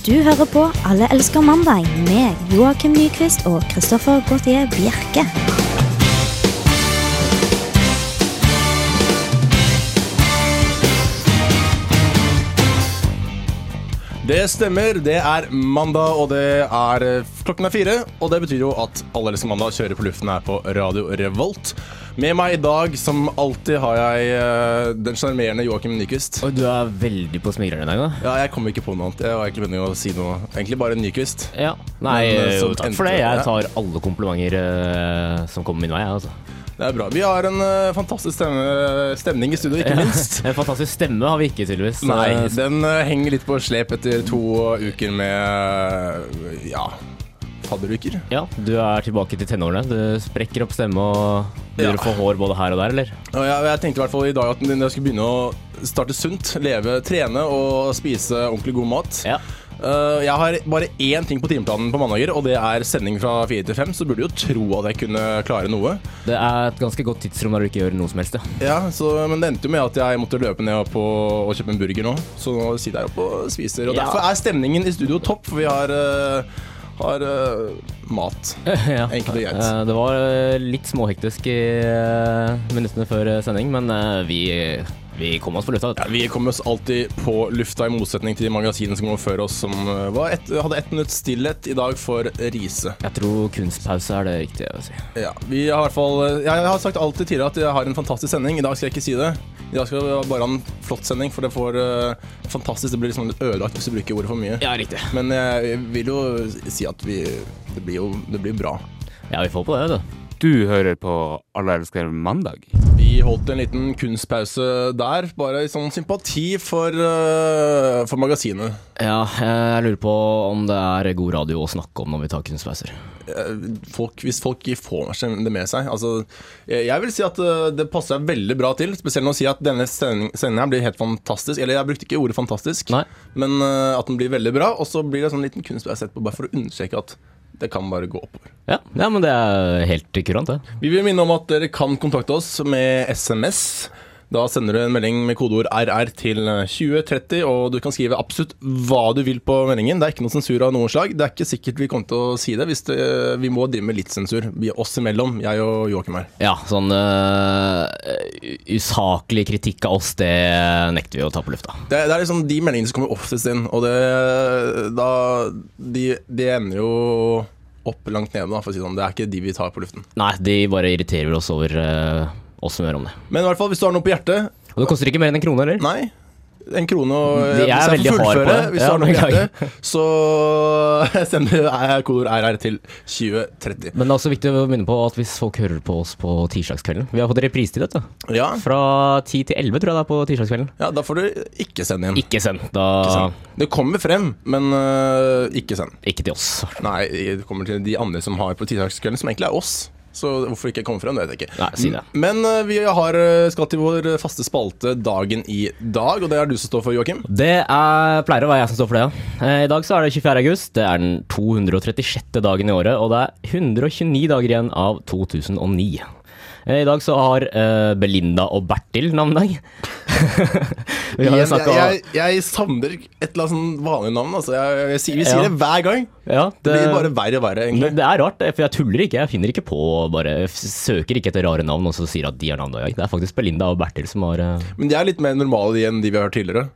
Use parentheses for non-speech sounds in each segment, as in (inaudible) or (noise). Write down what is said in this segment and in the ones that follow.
Du hører på Alle elsker mandag med Joakim Nyquist og Christoffer Gautier Bjerke. Det stemmer. Det er mandag, og det er klokken er fire. Og det betyr jo at Alle elsker mandag kjører på luften her på Radio Revolt. Med meg i dag, som alltid, har jeg eh, den sjarmerende Joakim Nyquist. Og du er veldig på smigrene i dag, da. Ja, jeg kom ikke på noe annet. Jeg var egentlig meningen å si noe. Egentlig bare Nyquist. Ja. Nei, Men, eh, jo, takk for det. Jeg tar alle komplimenter uh, som kommer min vei. Altså. Det er bra. Vi har en uh, fantastisk stemme, stemning i studio, ikke minst. (laughs) En fantastisk stemme har vi ikke, tydeligvis. Nei, den uh, henger litt på slep etter to uker med uh, ja, fadderuker. Ja, Du er tilbake til tenårene. Du sprekker opp stemme og begynner Ja. å få hår både her og der, eller? Ja, jeg, tenkte i hvert fall i dag at jeg skulle begynne å starte sunt, leve, trene og spise ordentlig god mat. Ja. Uh, jeg har bare én ting på timeplanen på mandager, og det er sending fra fire til fem. Så burde du jo tro at jeg kunne klare noe. Det er et ganske godt tidsrom der du ikke gjør noe som helst. Ja. Ja, så, Men det endte jo med at jeg måtte løpe ned på og kjøpe en burger nå. Så nå sitter jeg oppe og spiser. Og Ja. derfor er stemningen i studio topp, for vi har, uh, har uh, mat. (laughs) ja. Enkelt og greit. Eh, Det var eh, litt småhektisk i minuttene før sending, men vi, vi kom oss på lufta. Ja, vi kommer oss alltid på lufta, i motsetning til de magasinene som kom før oss, som var ett- hadde ett minutts stillhet i dag for Riise. Jeg tror kunstpause er det riktige å si. Ja, vi har i hvert fall Jeg har sagt alltid tidligere at jeg har en fantastisk sending. I dag skal jeg ikke si det. I dag skal vi bare ha en flott sending, for det får uh, fantastisk Det blir liksom ødelagt hvis du bruker ordet for mye. Ja, riktig. Men jeg vil jo si at vi Det blir jo det blir bra. Ja, vi får på det, da. du. Du hører på Alle elsker mandag. Vi holdt en liten kunstpause der, bare i sånn sympati for, uh, for magasinet. Ja, jeg lurer på om det er god radio å snakke om når vi tar kunstpauser. Eh, folk, hvis folk får det med seg altså, jeg, vil si at eh, det passer veldig bra til. Spesielt når å si at denne sending- sendingen her blir helt fantastisk. Eller jeg brukte ikke ordet fantastisk, Nei. men eh, at den blir veldig bra. Og så blir det en sånn liten kunstpause etterpå, bare for å understreke at det kan bare gå oppover. Ja, ja men det er helt kurant, det. Vi vil minne om at dere kan kontakte oss med SMS. Da sender du en melding med kodeord RR til 2030, og du kan skrive absolutt hva du vil på meldingen. Det er ikke noe sensur av noe slag. Det er ikke sikkert vi kommer til å si det. Hvis det, vi må drive med litt sensur. Vi oss imellom, jeg og Joakim her. Ja, sånn uh, usaklig kritikk av oss, det nekter vi å ta på lufta. Det, det er liksom de meldingene som kommer oftest inn, og det, da, de, de ender jo opp langt nede, da, for å si det sånn. Det er ikke de vi tar på luften. Nei, de bare irriterer oss over øh, som gjør om det. Men i hvert fall, hvis du har noe på hjertet Og det koster ikke mer enn en krone, eller? Nei. En krone og De er Hvis jeg veldig får hard på fullføre, hvis du Ja, har noe på hjertet, så (laughs) sender jeg kodeord RR til 2030. Men det er også viktig å minne på at hvis folk hører på oss på tirsdagskvelden Vi har fått reprise vet du. Ja, Fra 10 til 11, tror jeg det er på tirsdagskvelden. ja, da får du ikke sende inn. Ikke send. Da Ikke send. Det kommer frem, men øh, ikke send. Ikke til oss. Nei, det kommer til de andre som har på tirsdagskvelden, som egentlig er oss. Så hvorfor ikke komme frem, det vet jeg ikke. Nei, si det. Men øh, vi har, øh, skal til vår faste spalte Dagen i dag, og det er du som står for, Joakim. Det er, pleier å være jeg som står for det, ja. Eh, I dag så er det 24. august. Det er den 236. dagen i året, og det er 129 dager igjen av 2009. Eh, I dag så har eh, Belinda og Bertil navnedag. Jeg, jeg, jeg savner et eller annet sånn vanlig navn. Altså. Jeg, vi sier Ja. det hver gang. ja, Det blir bare verre og verre, det, egentlig. det er rart, for jeg tuller ikke. Jeg finner ikke på bare søker ikke etter rare navn og så sier at de har navn. Det er faktisk Belinda og Bertil som har eh, Men de er litt mer normale enn de vi har hørt tidligere.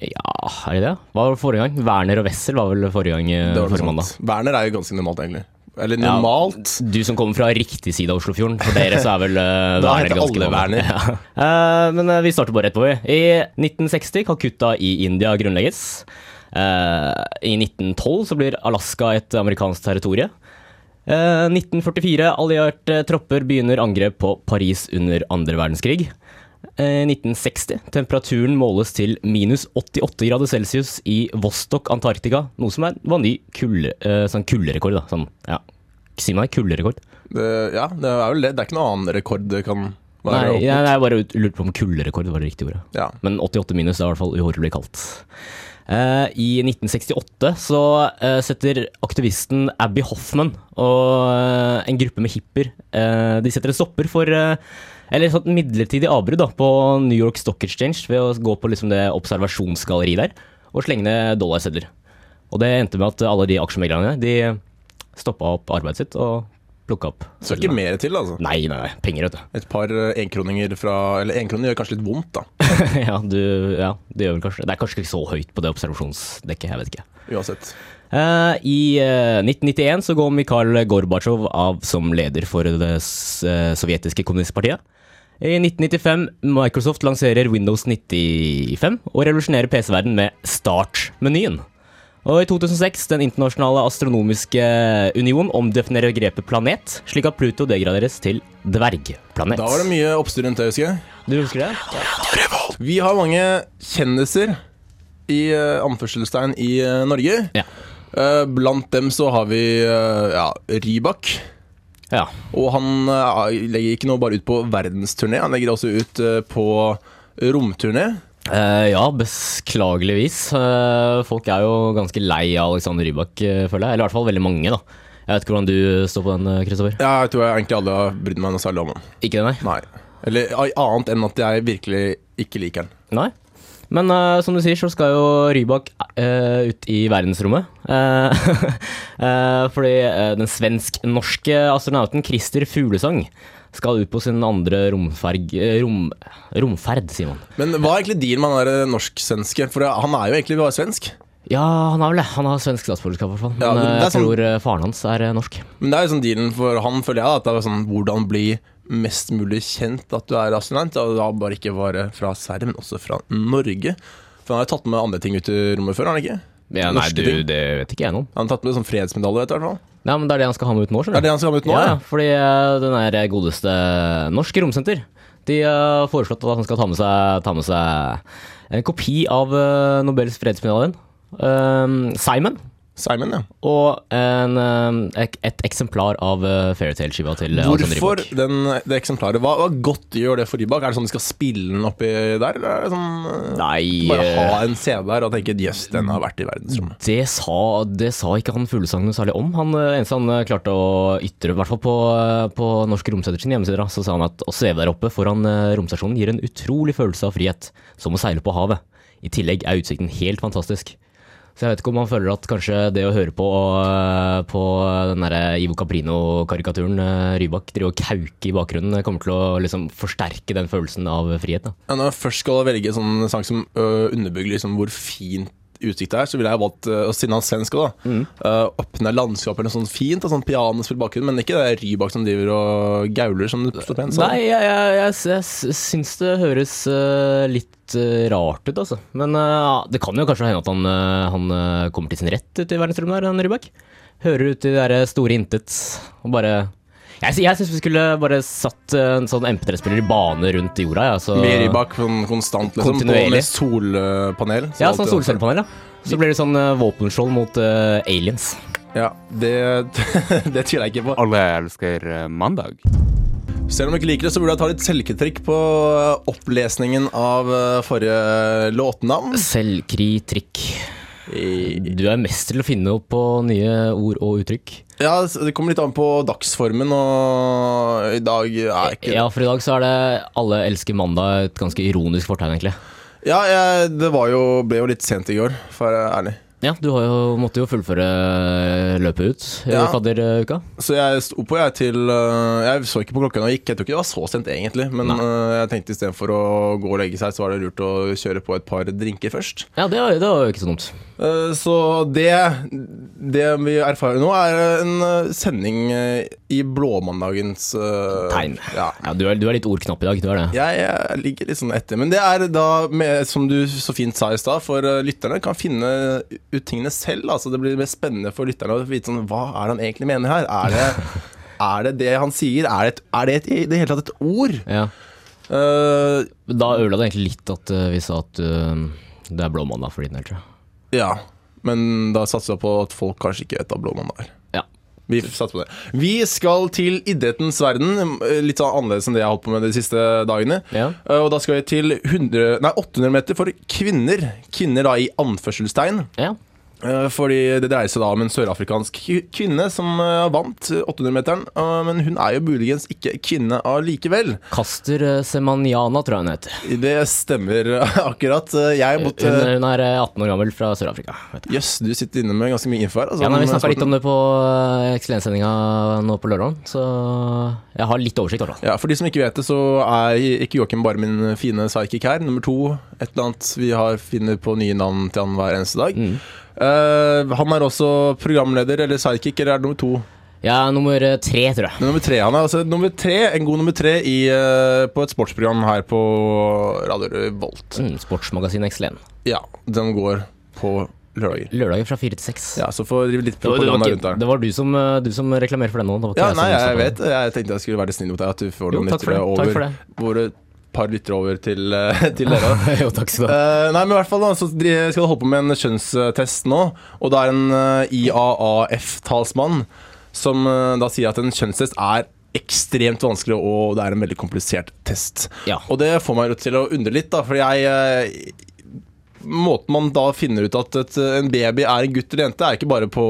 Ja, er de det? Hva var det forrige gang? Werner og Wessel var vel forrige gang? eh, Det var noe forrige mandag. Werner er jo ganske normalt, egentlig. Eller Ja. normalt. Du som kommer fra riktig side av Oslofjorden, for dere så er vel uh, (laughs) Da heter alle. Werner. (laughs) Ja. Uh, men uh, vi starter bare rett på, vi. I 1960, Calcutta i India grunnlegges. I 1912 så blir Alaska et amerikansk territorie. Eh, 1944, allierte tropper begynner angrep på Paris under andre verdenskrig. Eh, 1960, temperaturen måles til minus 88 grader celsius i Vostok, Antarktika, noe som er, var ny kulde, eh, sånn kulderekord. Da. Sånn, ja. Si meg kulderekord. Ja, det er vel det. Det er ikke noen annen rekord det kan være. Nei, ja, jeg, bare lurte på om kulderekord var det riktige ordet. Ja. Men 88 minus er i hvert fall uhorvelig kaldt. Uh, I 1968 så uh, setter aktivisten Abby Hoffman og uh, en gruppe med hipper eh, De setter en stopper for eh, Eller sånn midlertidig avbrudd da, på New York Stock Exchange ved å gå på liksom det observasjonsgalleriet der og slenge ned dollarsedler. Og det endte med at alle de aksjemeglerne de stoppa opp arbeidet sitt og plukka opp Så ikke mer til, altså. Nei, nei, nei. Penger, vet du. Et par eh, enkroninger fra Eller enkroner gjør kanskje litt vondt, da. (laughs) ja, du, ja, det gjør vel kanskje Det er kanskje ikke så høyt på det observasjonsdekket, jeg vet ikke. Uansett. Uh, I uh, 1991 så går Mikhail Gorbatsjov av som leder for det uh, eh, sovjetiske kommunistpartiet. I 1995 Microsoft lanserer Windows 95 og revolusjonerer PC-verden med Start-menyen. Og i 2006 Den internasjonale astronomiske union omdefinerer grepet planet, slik at Pluto degraderes til dvergplanet. Da var det mye oppstyr rundt det, husker jeg. Du husker det? Vi har mange kjendiser i uh, anførselstegn i eh, Norge. Ja. Eh, blant dem så har vi eh, ja, Rybak. Ja. Og han eh, legger ikke nå bare ut på verdensturné, han legger også ut eh, på romturné. Uh, ja, beklageligvis. Uh, folk er jo ganske lei av Alexander Rybak, føler jeg. Eller i hvert fall veldig mange, da. Jeg vet ikke hvordan du står på den, Kristoffer. Ja, jeg tror jeg egentlig alle har brydd meg noe særlig om den. Ikke det, nei? Nei. Eller annet enn at jeg virkelig ikke liker den. Nei. Men uh, som du sier, så skal jo Rybak uh, ut i verdensrommet. Eh, (laughs) fordi den svensk-norske astronauten Christer Fuglesang skal ut på sin andre romferg, rom, romferd, sier man. Men hva er egentlig dealen med han norsk-svenske? For han er jo egentlig bare svensk. Ja, han har vel det. Han har svensk statsborgerskap, i hvert fall. Men Ja, men er jeg sånn- tror faren hans er norsk. Men det er jo sånn dealen for han, føler jeg, da, at det er sånn hvordan bli mest mulig kjent at du er astronaut. Og da bare ikke bare fra Sverige, men også fra Norge. For han har jo tatt med andre ting ut i rommet før, har han ikke? Ja, nei, du, det vet ikke jeg noe om. Han har tatt med sånn fredsmedalje, vet du, i hvert fall. Ja, men det er det han skal ha med ut nå, Det er det han skal ha med ut nå, ja, ja. fordi eh, den der godeste Norsk Romsenter De har foreslått at han skal ta med seg, ta med seg en kopi av eh, Nobels fredsmedaljen. Um, Simon. Simon, ja. Og en, eh, et eksemplar av uh, Fairytale-skiva til Alexander Hvorfor Rybak. den, det eksemplaret? Hva, hva godt gjør det for Rybak? Er det sånn de skal spille den oppi der, eller er det sånn eh, Nei Bare ha en CD der og tenke jøss, den har vært i verdensrommet. Det sa, det sa ikke han Fuglesang noe særlig om. Han eneste han klarte å ytre, i hvert fall på, på Norsk Romsenter sin hjemmeside, så sa han at å sveve der oppe foran romstasjonen gir en utrolig følelse av frihet, som å seile på havet. I tillegg er utsikten helt fantastisk. Så jeg vet ikke om han føler at kanskje det å høre på, eh, på den der Ivo Caprino-karikaturen eh, Rybak driver og kauke i bakgrunnen, kommer til å liksom forsterke den følelsen av frihet. da. Ja, når jeg først skal velge en sånn sang som øh, underbygger liksom hvor fint utsikt det er, så ville jeg valgt, uh, og siden han svensk da, øh, åpne landskapet eller noe sånt fint, sånn pianospill bakgrunn, men ikke det Rybak som driver og gauler, som du står pent. Nei, jeg, jeg, jeg, jeg syns det høres uh, litt eh, rart ut, altså. Men eh, det kan jo kanskje hende at han, eh, han eh, kommer til sin rett ute i verdensrommet der, han Rybak. Hører ut i det der store intet og bare Jeg, sy- jeg syns vi skulle bare satt eh, en sånn MP3-spiller i bane rundt jorda. Ja, så, Med Rybak sånn konstant, liksom, på, Kontinuerlig. med solpanel. så Ja, sånn solcellepanel, ja. Så blir det sånn uh, våpenskjold mot uh, aliens. Ja, det, (laughs) det tviler jeg ikke på. Alle elsker mandag. Selv om du ikke liker det, så burde jeg ta litt selvkritikk på opplesningen av forrige låtnavn. Selvkritikk. Du er mest til å finne opp på nye ord og uttrykk. Ja, det kommer litt an på dagsformen, og i dag er ikke Ja, for i dag så er det Alle elsker mandag et ganske ironisk fortegn, egentlig. Ja, jeg, det var jo, ble jo litt sent i går, for å være ærlig. Ja, du har jo, måtte jo fullføre løpet ut i Ja. fadderuka. Så jeg sto på jeg til Jeg så ikke på klokka da jeg gikk. Jeg tror ikke det var så sent egentlig, men Nei. jeg tenkte istedenfor å gå og legge seg, så var det lurt å kjøre på et par drinker først. Ja, det var, det var jo ikke så dumt. Eh, Så det, det vi erfarer nå, er en sending i blåmandagens Tegn. Ja. Ja, du er, du er litt ordknapp i dag, du er det. Jeg, jeg ligger litt sånn etter. Men det er da, med, som du så fint sa i stad, for lytterne kan finne ut tingene selv. Altså det blir mer spennende for lytterne å vite sånn, hva er det han egentlig mener her. Er det (laughs) er det, det han sier? Er det, et, er det et, i det hele tatt et ord? Ja. Uh, Da ødela det egentlig litt at uh, vi sa at uh, det er blåmandag for din del, tror jeg. ja, men da satser jeg på at folk kanskje ikke vet hva blåmandag er. Vi satser på det. Vi skal til idrettens verden. Litt sånn annerledes enn det jeg har holdt på med de siste dagene. Ja. Eh, Og da skal vi til 100, nei, 800 meter for kvinner. Kvinner da i anførselstegn. ja. Eh, Fordi det dreier seg da om en sørafrikansk kvinne som eh, vant 800-meteren. eh, Men hun er jo muligens ikke kvinne allikevel. Kaster Semaniana, Semanyana, tror jeg hun heter. Det stemmer (laughs) akkurat. Jeg Hun, måtte hun er eh, 18 år gammel fra Sør-Afrika. Jøss, du. Du sitter inne med ganske mye info her. altså, Ja, nei, Vi snakka litt om det på eh, nå på lørdag, så jeg har litt oversikt. hvert. Ja, For de som ikke vet det, så er ikke Joakim bare min fine psychic her. Nummer to, et eller annet vi har finner på nye navn til han hver eneste dag. Mm. Eh, han er også programleder eller sidekick, eller er det nummer to? Er nummer eh, tre, tror jeg. Er nummer tre, han er altså nummer tre, en god nummer tre i, uh, på et sportsprogram her på Radio Revolt. Mm, Sportsmagasinet Excellent. Ja, den går på lørdager. Lørdager fra fire til seks. Ja, så får drive litt propaganda ikke, rundt der. det var du som, du som reklamerte for den nå. Ja, jeg nei, jeg, jeg vet. Jeg tenkte jeg skulle være snill mot deg, at du får Jo, noen lyttere det. Takk for det. Våre par lyttere over til, eh, til dere. (laughs) jo, takk skal du ha. Eh, nei, men i hvert fall da, så skal du holde på med en kjønnstest nå. Og det er en eh, IAAF-talsmann som da sier at en kjønnstest er ekstremt vanskelig, og det er en veldig komplisert test. Ja. Og det får meg til å undre litt, da, for jeg Måten man da finner ut at et, en baby er en gutt eller jente, er ikke bare på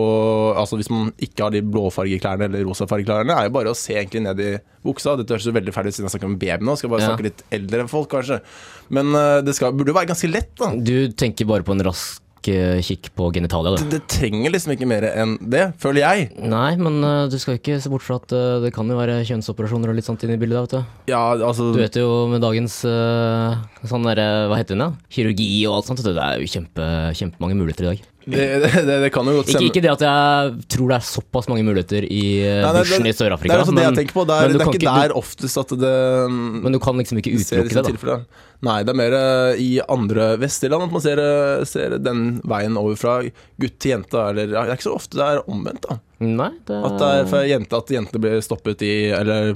Altså Hvis man ikke har de blåfargeklærne eller rosafargeklærne, er jo bare å se egentlig ned i buksa. Dette høres jo veldig ferdig ut siden jeg snakker om baby nå. Skal bare Ja. snakke litt eldre folk, kanskje. Men eh, det skal, burde jo være ganske lett, da. Du tenker bare på en rask kikk på genitalia, Det, det trenger liksom ikke mer enn det, føler jeg. Nei, men uh, du skal ikke se bort fra at uh, det kan jo være kjønnsoperasjoner og litt sånt inni bildet. vet du. Ja, altså Du vet jo med dagens uh, sånn derre Hva heter den, da? Kirurgi og alt sånt. Det er jo kjempe, kjempemange muligheter i dag. Det, det, det kan jo godt Ikke, stemme. ikke det at jeg tror det er såpass mange muligheter i nei, bushen i Det Sør-Afrika. er også det jeg tenker på. Det er, det er ikke ikke- der oftest at det Men du kan liksom ikke utelukke det, da. Nei, det er mer eh, i andre vestlige land at man ser, eh, ser den veien over fra gutt til jente. Eller, det er ikke så ofte det er omvendt. da Nei, det, At det er for jente at jentene blir stoppet i Eller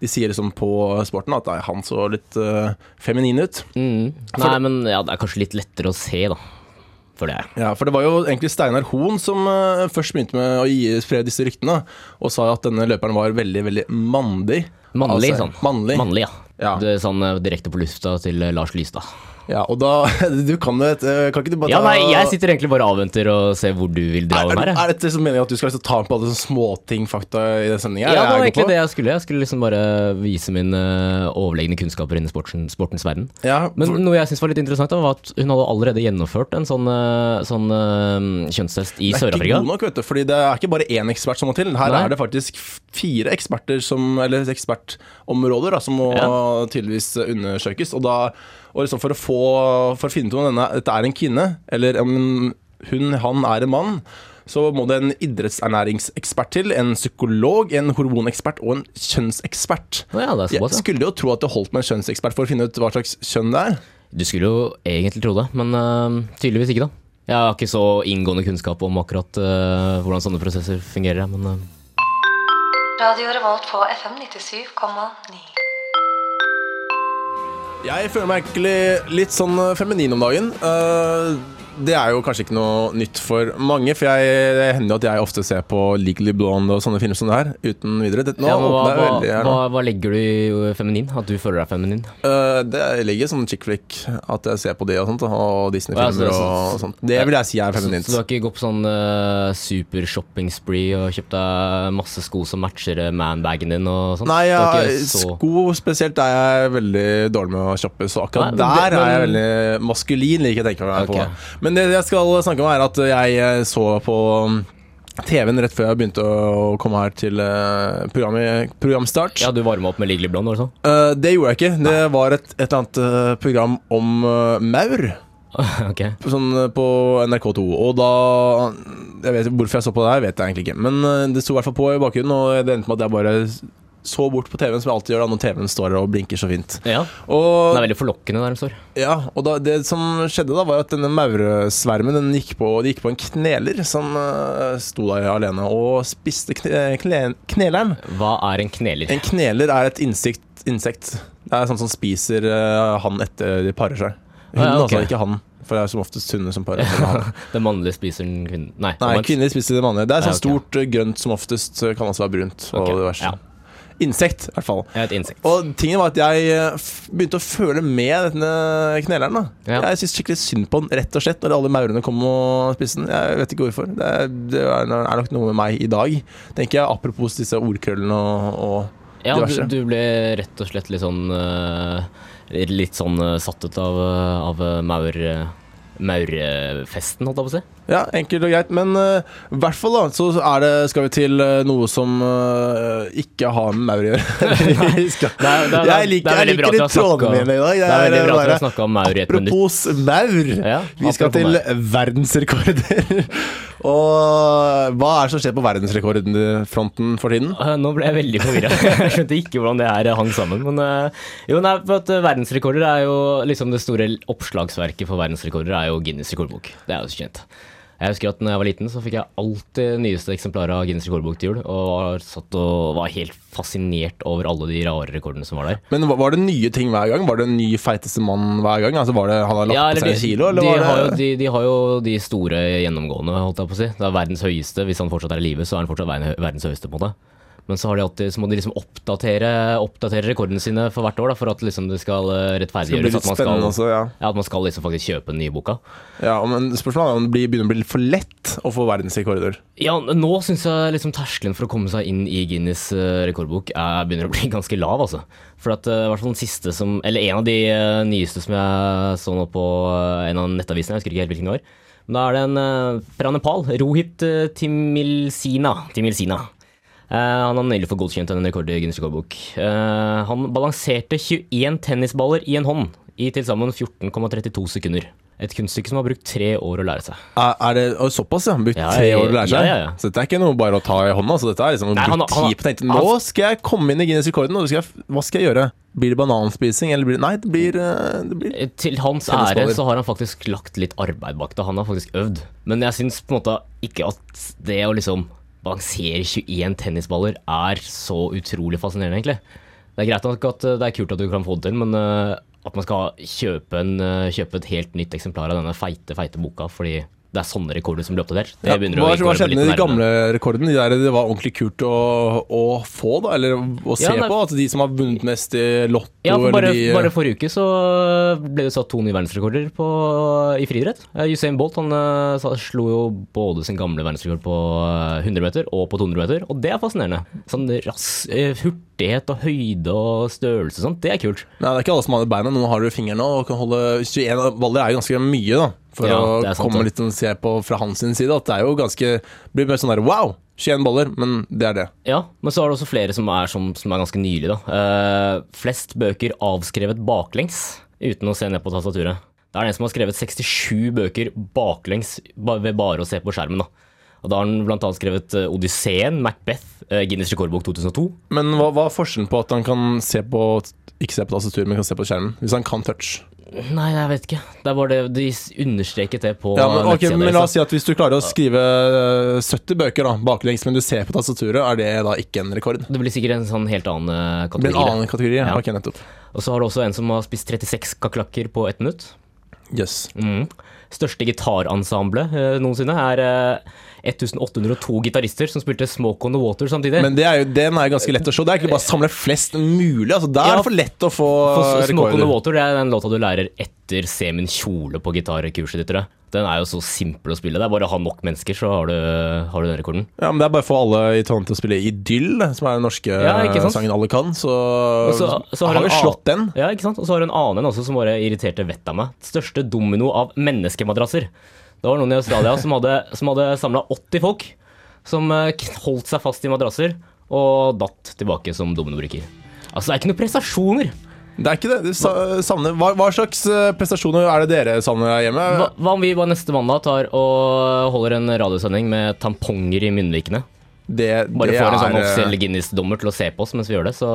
de sier liksom på sporten at nei, han så litt uh, feminin ut. mm. Nei, men ja, det er kanskje litt lettere å se, da. For det. Ja, for det var jo egentlig Steinar Hoen som eh, først begynte med å gi, spre disse ryktene, og sa at denne løperen var veldig, veldig mandig. Mannlig, Altså, sånn. Mannlig. Mannlig, ja. Ja. Det sånn eh, direkte på lufta til eh, Lars Lystad. Ja, og da (laughs) Du kan jo et eh, Kan ikke du bare ta Ja, nei, jeg sitter egentlig bare og avventer og ser hvor du vil dra er, den er, her. jeg. er dette som meningen at du skal liksom ta på alle sånne småting, fakta i den sendinga? Ja, det var egentlig det jeg skulle. Jeg skulle liksom bare vise mine eh, overlegne kunnskaper innen sporten, sportens verden. Ja, Men noe jeg syns var litt interessant, da, var at hun hadde allerede gjennomført en sånn, eh, sånn kjønnstest i det er ikke god nok, vet du. Fordi det er ikke bare én ekspert som må til. Her Nei. er det faktisk fire eksperter som Eller ekspertområder da, som må tydeligvis undersøkes. Og da og liksom for å få For å finne ut om denne, dette er en kvinne, eller om hun, han er en mann, så må det en idrettsernæringsekspert til, en psykolog, en hormonekspert og en kjønnsekspert. Ja, det er så såpass, ja. skulle jo tro at det holdt med en kjønnsekspert for å finne ut hva slags kjønn det er. Du skulle jo egentlig tro det, men eh, tydeligvis ikke, da. Jeg har ikke så inngående kunnskap om akkurat eh, hvordan sånne prosesser fungerer, men eh, Radio Revolt på FM 97,9. Jeg føler meg egentlig litt sånn eh, feminin om dagen. Eh, det er jo kanskje ikke noe nytt for mange, for jeg, det hender jo at jeg ofte ser på Legally Blonde og sånne filmer som det her, uten videre. Det, nå ja, hva, hva, veldig hva, hva legger du i eh, feminin? At du føler deg feminin? Uh, det ligger sånn chick flick, at jeg ser på det og sånt, og Disney-filmer Ja, så- og sånt. Det vil jeg si er feminint. Så du har ikke gått på sånn uh, super shopping spree og kjøpt deg masse sko som matcher manbagen din og sånt? Nei, ikke så- sko spesielt er jeg veldig dårlig med å shoppe, så akkurat Nei, men der er jeg veldig maskulin, liker jeg å tenke meg okay. på. Men det jeg skal snakke om, er at jeg eh, så på mm, TV-en rett før jeg begynte å komme her til eh, programstart. Ja, du varma opp med Blonde, var det sånn? Eh, det gjorde jeg ikke. Det var et, et eller annet program om uh, maur. (laughs) Okay. Sånn på NRK2. Og da jeg vet, Hvorfor jeg så på det her, vet jeg egentlig ikke. Men det sto i hvert fall på i bakgrunnen, og det endte med at jeg bare så bort på TV-en, som jeg alltid gjør da når TV-en står og blinker så fint. Ja. Og, Den er veldig forlokkende der den står. ja, og da, det som skjedde da, var at denne mauresvermen den gikk på, de gikk på en kneler som uh, sto der alene og spiste kne, kne, kneleren. Hva er en kneler? En kneler er et insekt. insekt. Det er sånn som spiser uh, han etter de parer seg. Hunden, Ah, ja, okay. altså, ikke han. For det er som oftest hunder som parer seg. (laughs) Den mannlige spiser den kvinnen Nei, Nei, kvinner spiser det mannlige. Det er sånn sånn okay. stort eh, grønt som oftest kan også være brunt. Og Ok, verste. ja. Insekt, i hvert fall. Er et insekt. Og tingen var at jeg eh, begynte å føle med denne kneleren. da Ja. Jeg syns skikkelig synd på den, rett og slett, når alle maurene kom og spiste den. Jeg vet ikke hvorfor. Det er, det er nok noe med meg i dag. Tenker jeg Apropos disse ordkrøllene og, og Ja, du, diverse. du ble rett og slett litt sånn eh, Litt sånn eh, satt ut av, av maur... Maurfesten, holdt jeg på å si. Ja, enkelt og greit. Men eh, i hvert fall da så er det, skal vi til uh, noe som uh, ikke har med maur å gjøre. (laughs) (laughs) Vi skal- Det er- det er- jeg liker, er jeg liker har trådene mine i dag. Det er veldig bra at du har snakka om maur i et minutt. Apropos maur. Ja, vi skal til maur. verdensrekorder. (laughs) Og hva er det som skjer på verdensrekordfronten for tiden? Nå ble jeg veldig forvirra. Jeg skjønte ikke hvordan det her hang sammen. Men jo, nei, for at verdensrekorder er jo liksom det store oppslagsverket for verdensrekorder er jo Guinness rekordbok. Det er jo så kjent. Jeg husker at når jeg var liten, så fikk jeg alltid nyeste eksemplaret av Guinness rekordbok til jul. Og var, satt og var helt fascinert over alle de rare rekordene som var der. Men var- var det nye ting hver gang? Var det en ny feiteste mann hver gang? Altså Var det han har lagt Ja, på seg en kilo, eller de, var det har jo, de, de har jo de store gjennomgående, holdt jeg på å si. Det er verdens høyeste. Hvis han fortsatt er i live, så er han fortsatt verdens høyeste, på en måte. Men så, har de alltid, så må de liksom oppdatere, oppdatere rekordene sine for hvert år, da, for at liksom det skal eh, rettferdiggjøres at man skal, også, ja. ja, at man skal liksom faktisk kjøpe den nye boka. ja men spørsmålet er om det begynner å bli litt for lett å få verdensrekorder. Ja, nå syns jeg liksom terskelen for å komme seg inn i Guinness eh, rekordbok er, begynner å bli (laughs) ganske lav, altså. For at eh, i hvert fall den siste som Eller en av de nyeste som jeg så nå på en av nettavisene, jeg husker ikke helt hvilken det var. Men da er det en fra Nepal. Rohit Timilsina. Timilsina. Eh, han har nylig fått godkjent en rekord i Guinness rekordbok. Eh, han balanserte 21 tennisballer i en hånd i til sammen 14,32 sekunder. Et kunststykke som har brukt tre år å lære seg. Er, er det og såpass, ja? Brukt Ja, tre år å lære seg? ja, ja. Så dette er ikke noe bare å ta i hånda? Så dette er liksom Nei, han- han- tid på tenkte Nå skal jeg komme inn i Guinness-rekorden, og skal jeg, hva skal jeg gjøre? Blir det bananspising, eller blir det Nei, det blir, eh, det blir Til hans ære så har han faktisk lagt litt arbeid bak det. Han har faktisk øvd. Men jeg syns på en måte ikke at det å liksom balansere 21 tennisballer er så utrolig fascinerende, egentlig. Det er greit nok at eh, det er kult at du kan få det til, men eh, at man skal kjøpe, en, eh, kjøpe et helt nytt eksemplar av denne feite, feite boka fordi det er sånne rekorder som blir oppdatert, det Ja, hva, hva skjedde med de gamle rekordene? De der det var ordentlig kult å, å få, da? Eller å se Ja, det- på? At de som har vunnet mest i Lotto, Ja, for bare, de bare forrige uke så ble det satt to nye verdensrekorder på, i friidrett. Eh, Usain Bolt han så, slo jo både sin gamle verdensrekord på eh, 100 meter og på 200 meter, og det er fascinerende. Sånn rass, eh, hurtighet og høyde og størrelse og sånt, det er kult. Nei, det er ikke alle som har det beinet, Noen har det i fingeren og kan holde 21 baller er jo ganske mye, da. For Ja, å komme litt og se på fra hans side. At det er jo ganske Blir mer sånn der wow! 21 baller, men det er det. Ja, men så er det også flere som er, som, som er ganske nylig, da. Uh, flest bøker avskrevet baklengs uten å se ned på tastaturet. Det er en som har skrevet 67 bøker baklengs ved bare å se på skjermen. da. Og Da har han annet skrevet eh, Odysseen, Macbeth, eh, Guinness rekordbok 2002. Men hva, hva er forskjellen på at han kan se på ikke se på tastaturet, men kan se på skjermen? Hvis han kan touch. Nei, jeg vet ikke. Det bare det, De understreket det på Ja, men, okay, nettsida men La oss si at hvis du klarer å skrive eh, 70 bøker da, baklengs, men du ser på tastaturet, er det da ikke en rekord? Det blir sikkert en sånn helt annen kategori. Det blir en annen kategori? Ja. Ok, nettopp. Og så har du også en som har spist 36 kakerlakker på ett minutt. Yes. Mm. Største gitarensemblet eh, noensinne er eh, 1802 gitarister som spilte Smoke on the Water samtidig. Men det er jo, den er jo ganske lett å se. Det er egentlig bare å samle flest mulig. Altså, der Ja, er det for lett å få rekorder. Smoke on the. Water det er den låta du lærer etter Se min kjole på gitarkurset ditt. tror jeg. Den er jo så simpel å spille. Det er bare å ha nok mennesker, så har du, har du den rekorden. Ja, men Det er bare å få alle i Trondheim til å spille Idyll, som er den norske Ja, sangen alle kan. Så, så- så har har vi slått den. Ja, ikke sant? Og så har du en annen en også som bare irriterte vettet av meg. Største domino av menneskemadrasser. Det var noen i Australia som hadde, som hadde samla 80 folk som eh, holdt seg fast i madrasser og datt tilbake som dominobrikker. Altså, det er ikke noen prestasjoner. Det er ikke det. det sa- savner. Hva, hva slags eh, prestasjoner er det dere savner her hjemme? Hva, hva om vi bare neste mandag tar og holder en radiosending med tamponger i munnvikene? Det, Bare det får en sånn eh, offisiell Guinness-dommer til å se på oss mens vi gjør det, så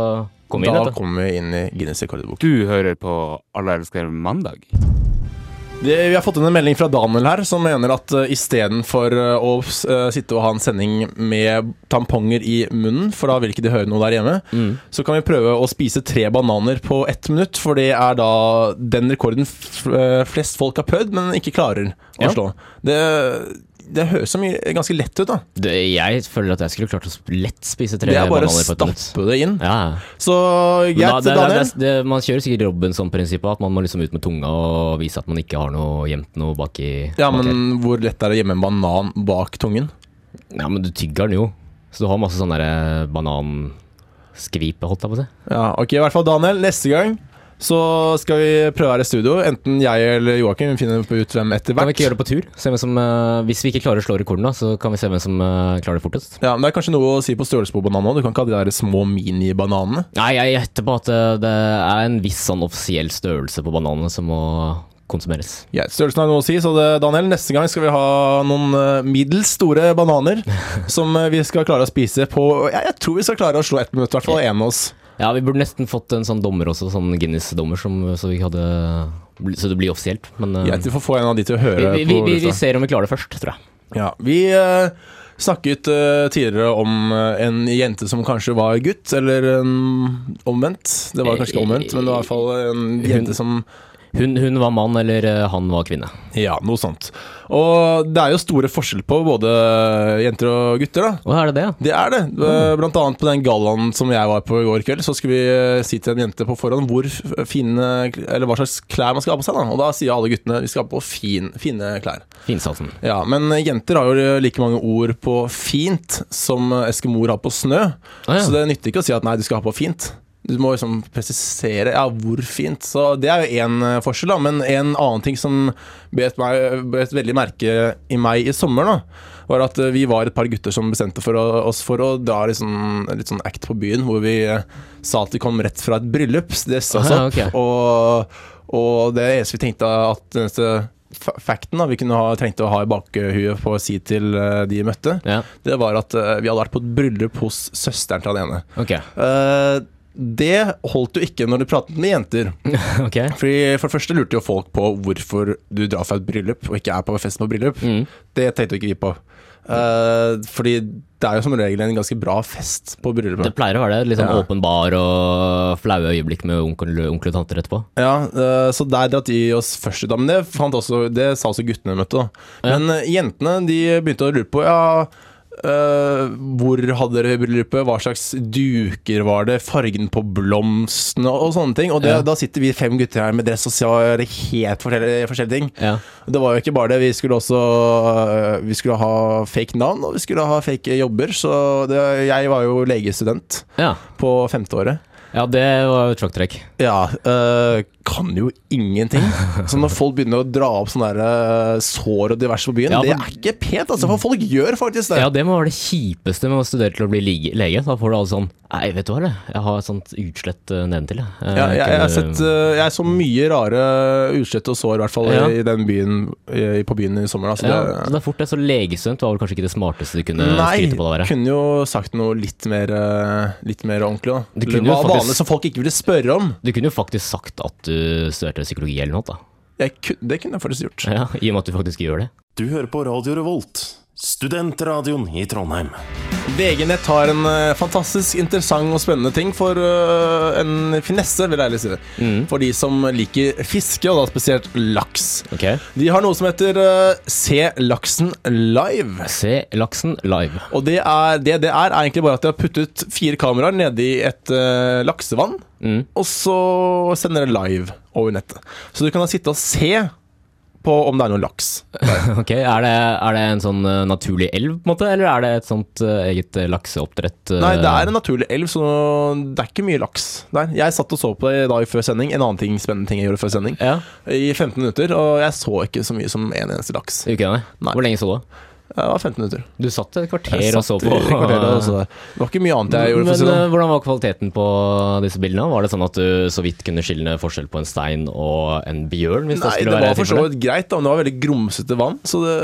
kommer vi inn, Da kommer vi inn i Guinness rekordbok. Du hører på Alle elsker mandag. Vi har fått inn en melding fra Daniel her, som mener at uh, istedenfor uh, å eh, sitte og ha en sending med tamponger i munnen, for da vil ikke de høre noe der hjemme, Mm. så kan vi prøve å spise tre bananer på ett minutt, for det er da den rekorden eh, flest folk har prøvd, men ikke klarer å Ja. slå. Det det høres så mye ganske lett ut, da. Det, jeg føler at jeg skulle klart å lett spise tre bananer Det er bare å på et minutt. stappe det inn. Ja. Så greit, da, Daniel. det, man kjører sikkert Robinson-prinsippet, at man må liksom ut med tunga og vise at man ikke har noe gjemt noe baki. Ja, men baki. hvor lett er det å gjemme en banan bak tungen? ja, men du tygger den jo. Så du har masse sånn derre bananskvipe, holdt jeg på å si. Ja, ok, i hvert fall Daniel, neste gang så skal vi prøve her i studio. Enten jeg eller Joakim finner ut hvem etter hvert. Kan vi ikke gjøre det på tur? Se hvem som, uh, hvis vi ikke klarer å slå rekorden, da, så kan vi se hvem som uh, klarer det fortest. Ja, men Det er kanskje noe å si på størrelse på bananen òg. Du kan ikke ha de der små minibananene. Nei, jeg gjetter på at eh, det er en viss sånn offisiell størrelse på bananene som må konsumeres. Ja, størrelsen har noe å si, så det, Daniel, neste gang skal vi ha noen uh, middels store bananer (laughs) som vi skal klare å spise på ja, Jeg tror vi skal klare å slå ett minutt, i hvert fall én av oss. Ja, vi burde nesten fått en sånn dommer også, sånn Guinness-dommer, som- så vi hadde Så det blir offisielt. Men eh, vi får få en av de til å høre vi, vi, vi, på vi, ser om vi klarer det først, tror jeg. Ja, vi uh, snakket uh, tidligere om en jente som kanskje var gutt, eller en omvendt. Det var kanskje ikke omvendt, men det var i hvert fall en jente som Hun, hun var mann, eller eh, han var kvinne. Ja, noe sånt. Og det er jo store forskjell på både jenter og gutter, da. Hva er det det? Det er det. Eh, Blant annet på den gallaen som jeg var på i går kveld, så skulle vi eh, si til en jente på forhånd hvor fine Eller hva slags klær man skal ha på seg. da Og da sier alle guttene vi skal ha på fin, fine klær. Finsatsen. Ja, Men jenter har jo like mange ord på fint som eskimoer har på snø. Ah, ja. Så det nytter ikke å si at nei, du skal ha på fint. Du må liksom presisere ja, hvor fint. Så Det er jo én forskjell, da. Men en annen ting som bet, meg, bet veldig merke i meg i sommer, da, var at eh, vi var et par gutter som bestemte for å, oss for å dra sånn, litt sånn act på byen, hvor vi eh, sa at vi kom rett fra et bryllup. Det oss opp. ok. Og, og det eneste vi tenkte at den eneste fa- Facten da, vi kunne ha, trengte å ha i bakhuet på å si til eh, de vi møtte, Ja, det var at eh, vi hadde vært på et bryllup hos søsteren til han ene. ok. Eh, det holdt jo ikke når du pratet med jenter. (laughs) Okay. Fordi For det første lurte jo folk på hvorfor du drar fra et bryllup og ikke er på fest på bryllup. Mm. Det tenkte jo ikke vi på. Uh, fordi det er jo som regel en ganske bra fest på bryllupet. Det pleier å være det. Litt sånn Ja. åpen bar og flaue øyeblikk med onkel, onkel og tanter etterpå. Ja, uh, Så der dratt de oss først ut. Men det, fant også, det sa også guttene vi møtte. da. Ja. Men eh, jentene de begynte å lure på ja, eh, hvor hadde dere bryllupet, hva slags duker var det, fargen på blomstene og sånne ting. Og det, Ja. da sitter vi fem gutter her med dress og ser helt forskjellige, forskjellige ting. Ja. Det var jo ikke bare det, vi skulle også Vi skulle ha fake navn, og vi skulle ha fake jobber. Så det, jeg var jo legestudent ja. på femteåret. Ja, det var jo et sjakktrekk. Ja, øh, kan jo ingenting. (laughs) Så når folk begynner å dra opp sånne der, øh, sår og diverse på byen, Ja, det er ikke pent, altså. For folk gjør faktisk det. Ja, det må være det kjipeste med å studere til å bli lege. Da får du alle sånn Nei, vet du hva, det? jeg har et sånt utslett eh, nedentil, jeg. Eh, Ja, jeg, jeg, har sett, jeg så mye rare utslett og sår, i hvert fall Ja. i den byen i, på byen i sommer. Da. Så ja, det, så det er fort det. Så legestudent var vel kanskje ikke det smarteste du kunne Nei, skryte på det å være. kunne jo sagt noe litt mer, litt mer ordentlig. Da. Du kunne jo faktisk- vanlig som folk ikke ville spørre om. Du kunne jo faktisk sagt at du studerte psykologi eller noe, da. Jeg, ku- det kunne jeg faktisk gjort. Ja, I og med at du faktisk gjør det. Du hører på Radio Revolt, studentradioen i Trondheim. VG-nett har en uh, fantastisk interessant og spennende ting for uh, en finesse, vil jeg ærlig si. Mm. For de som liker fiske, og da spesielt laks. Okay. De har noe som heter uh, Se laksen live. Se laksen live. Og det, er, det det er, er egentlig bare at de har puttet fire kameraer nedi et laksevann, Mm. og så sender det live over nettet. Så du kan da sitte og se på om det er noen laks. (laughs) Ok, er det, er det en sånn eh, naturlig elv, på en måte, eller er det et sånt eh, eget eh, lakseoppdrett? Nei, det er en naturlig elv, så det er ikke mye laks der. Jeg satt og så på det i dag før sending. En annen ting, spennende ting jeg gjorde før sending. Ja, I 15 minutter, og jeg så ikke så mye som en eneste laks. ikke nei. Nei. Hvor lenge så du? Det var 15 minutter. Du satt et kvarter og så på. (laughs) Det var ikke mye annet jeg gjorde. Men For si eh, sånn. hvordan var kvaliteten på disse bildene? Var det sånn at du så vidt kunne skille forskjell på en stein og en bjørn? Hvis det Nei, skulle det var for så vidt greit, da, men det var veldig grumsete vann. Så det,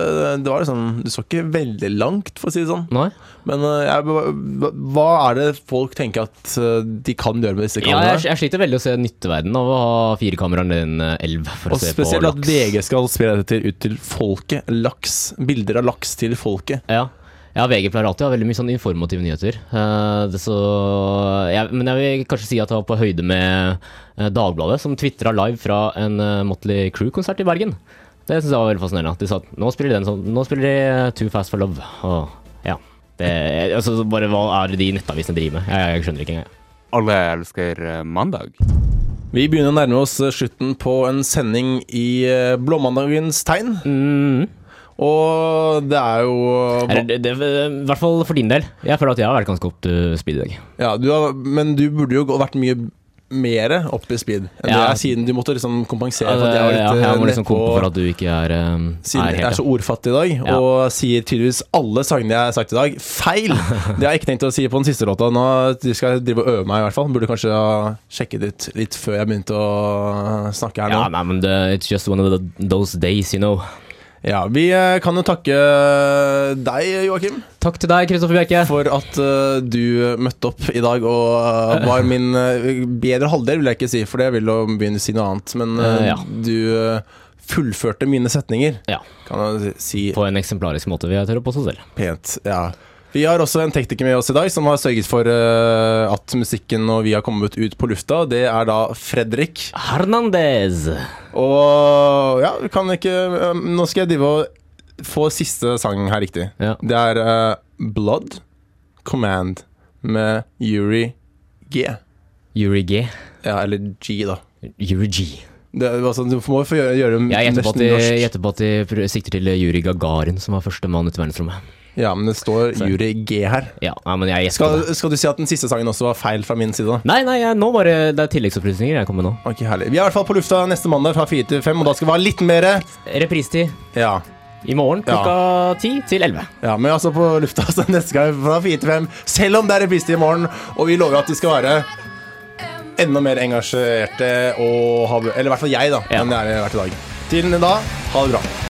det var liksom Du så ikke veldig langt, for å si det sånn. Nei? Men eh, jeg, hva er det folk tenker at eh, de kan gjøre med disse Ja, kameraene? jeg, jeg sliter veldig å se nytteverdenen av å ha fire kameraer i en elv for og å se på spesielt at. VG skal spre dette til, ut til folket. Laks. Bilder av laks til folket. Ja. ja, VG pleier alltid å ha veldig mye sånn informative nyheter. Uh, det så, ja, men jeg vil kanskje si at jeg var på høyde med uh, Dagbladet, som tvitra live fra en uh, Motley Crew-konsert i Bergen. Det syns jeg var veldig fascinerende. De sa at nå spiller de den sånn Nå spiller de Too Fast for Love. Og ja. Det, altså, bare hva er det de nettavisene driver med? Jeg, jeg skjønner ikke engang. Alle elsker mandag. Vi begynner å nærme oss slutten på en sending i Blåmandagens tegn. Mm. Og det er jo Eller, det, det, I hvert fall for din del. Jeg føler at jeg har vært ganske opp til speed i dag. ja, du har, Men du burde jo vært mye mer opp i speed enn Ja. er, siden du måtte liksom kompensere for at jeg var ja, jeg må eh, liksom nedpå- for at du ikke er, um, Siden er jeg er så ordfattig i dag, Ja. og sier tydeligvis alle sangene jeg har sagt i dag, feil! (laughs) Det har jeg ikke tenkt å si på den siste låta. Nå skal jeg drive og øve meg, i hvert fall. Burde kanskje ha sjekket ut litt før jeg begynte å snakke her nå. Ja, nei, men det, it's just one of the, those days, you know. Ja, Vi eh, kan jo takke deg, Joakim, Takk til deg, Kristoffer Bjerke. for at uh, du møtte opp i dag og uh, var min uh, bedre halvdel, vil jeg ikke si, for det vil jo begynne å si noe annet. Men eh, Eh, ja. du eh, fullførte mine setninger, Ja, kan jeg si på en eksemplarisk måte, vil jeg tørre påstå selv. pent. Ja. Vi har også en tekniker med oss i dag som har sørget for uh, at musikken og vi har kommet ut på lufta. Det er da Fredrik. Hernandez. Og ja, kan ikke eh, Nå skal jeg drive og få siste sang her riktig. Ja. Det er uh, Blood Command med Yuri G. Yuri G. Ja, eller G, da. Yuri G. Det, altså, du må få gjøre, gjøre Jeg gjetter på, at nesten de, norsk. gjetter på at de sikter til Yuri Gagarin, som var første mann ut i verdensrommet. Ja, men det står jury G her. Ja, nei, men jeg gjetter Skal, det. skal du si at den siste sangen også var feil fra min side? da? Nei, nei, jeg, nå bare Det er tilleggsopplysninger jeg kommer med nå. Ok, herlig. Vi er i hvert fall på lufta neste mandag fra 4 til 5, og da skal vi ha litt mer Repristid Ja. i morgen klokka 10 til 11. ja men altså på lufta (laughs) så neste gang fra 4 til 5, selv om det er reprise i morgen, og vi lover at vi skal være enda mer engasjerte og ha Eller i hvert fall jeg, da. Ja. enn jeg har vært i dag. Til da, ha det bra.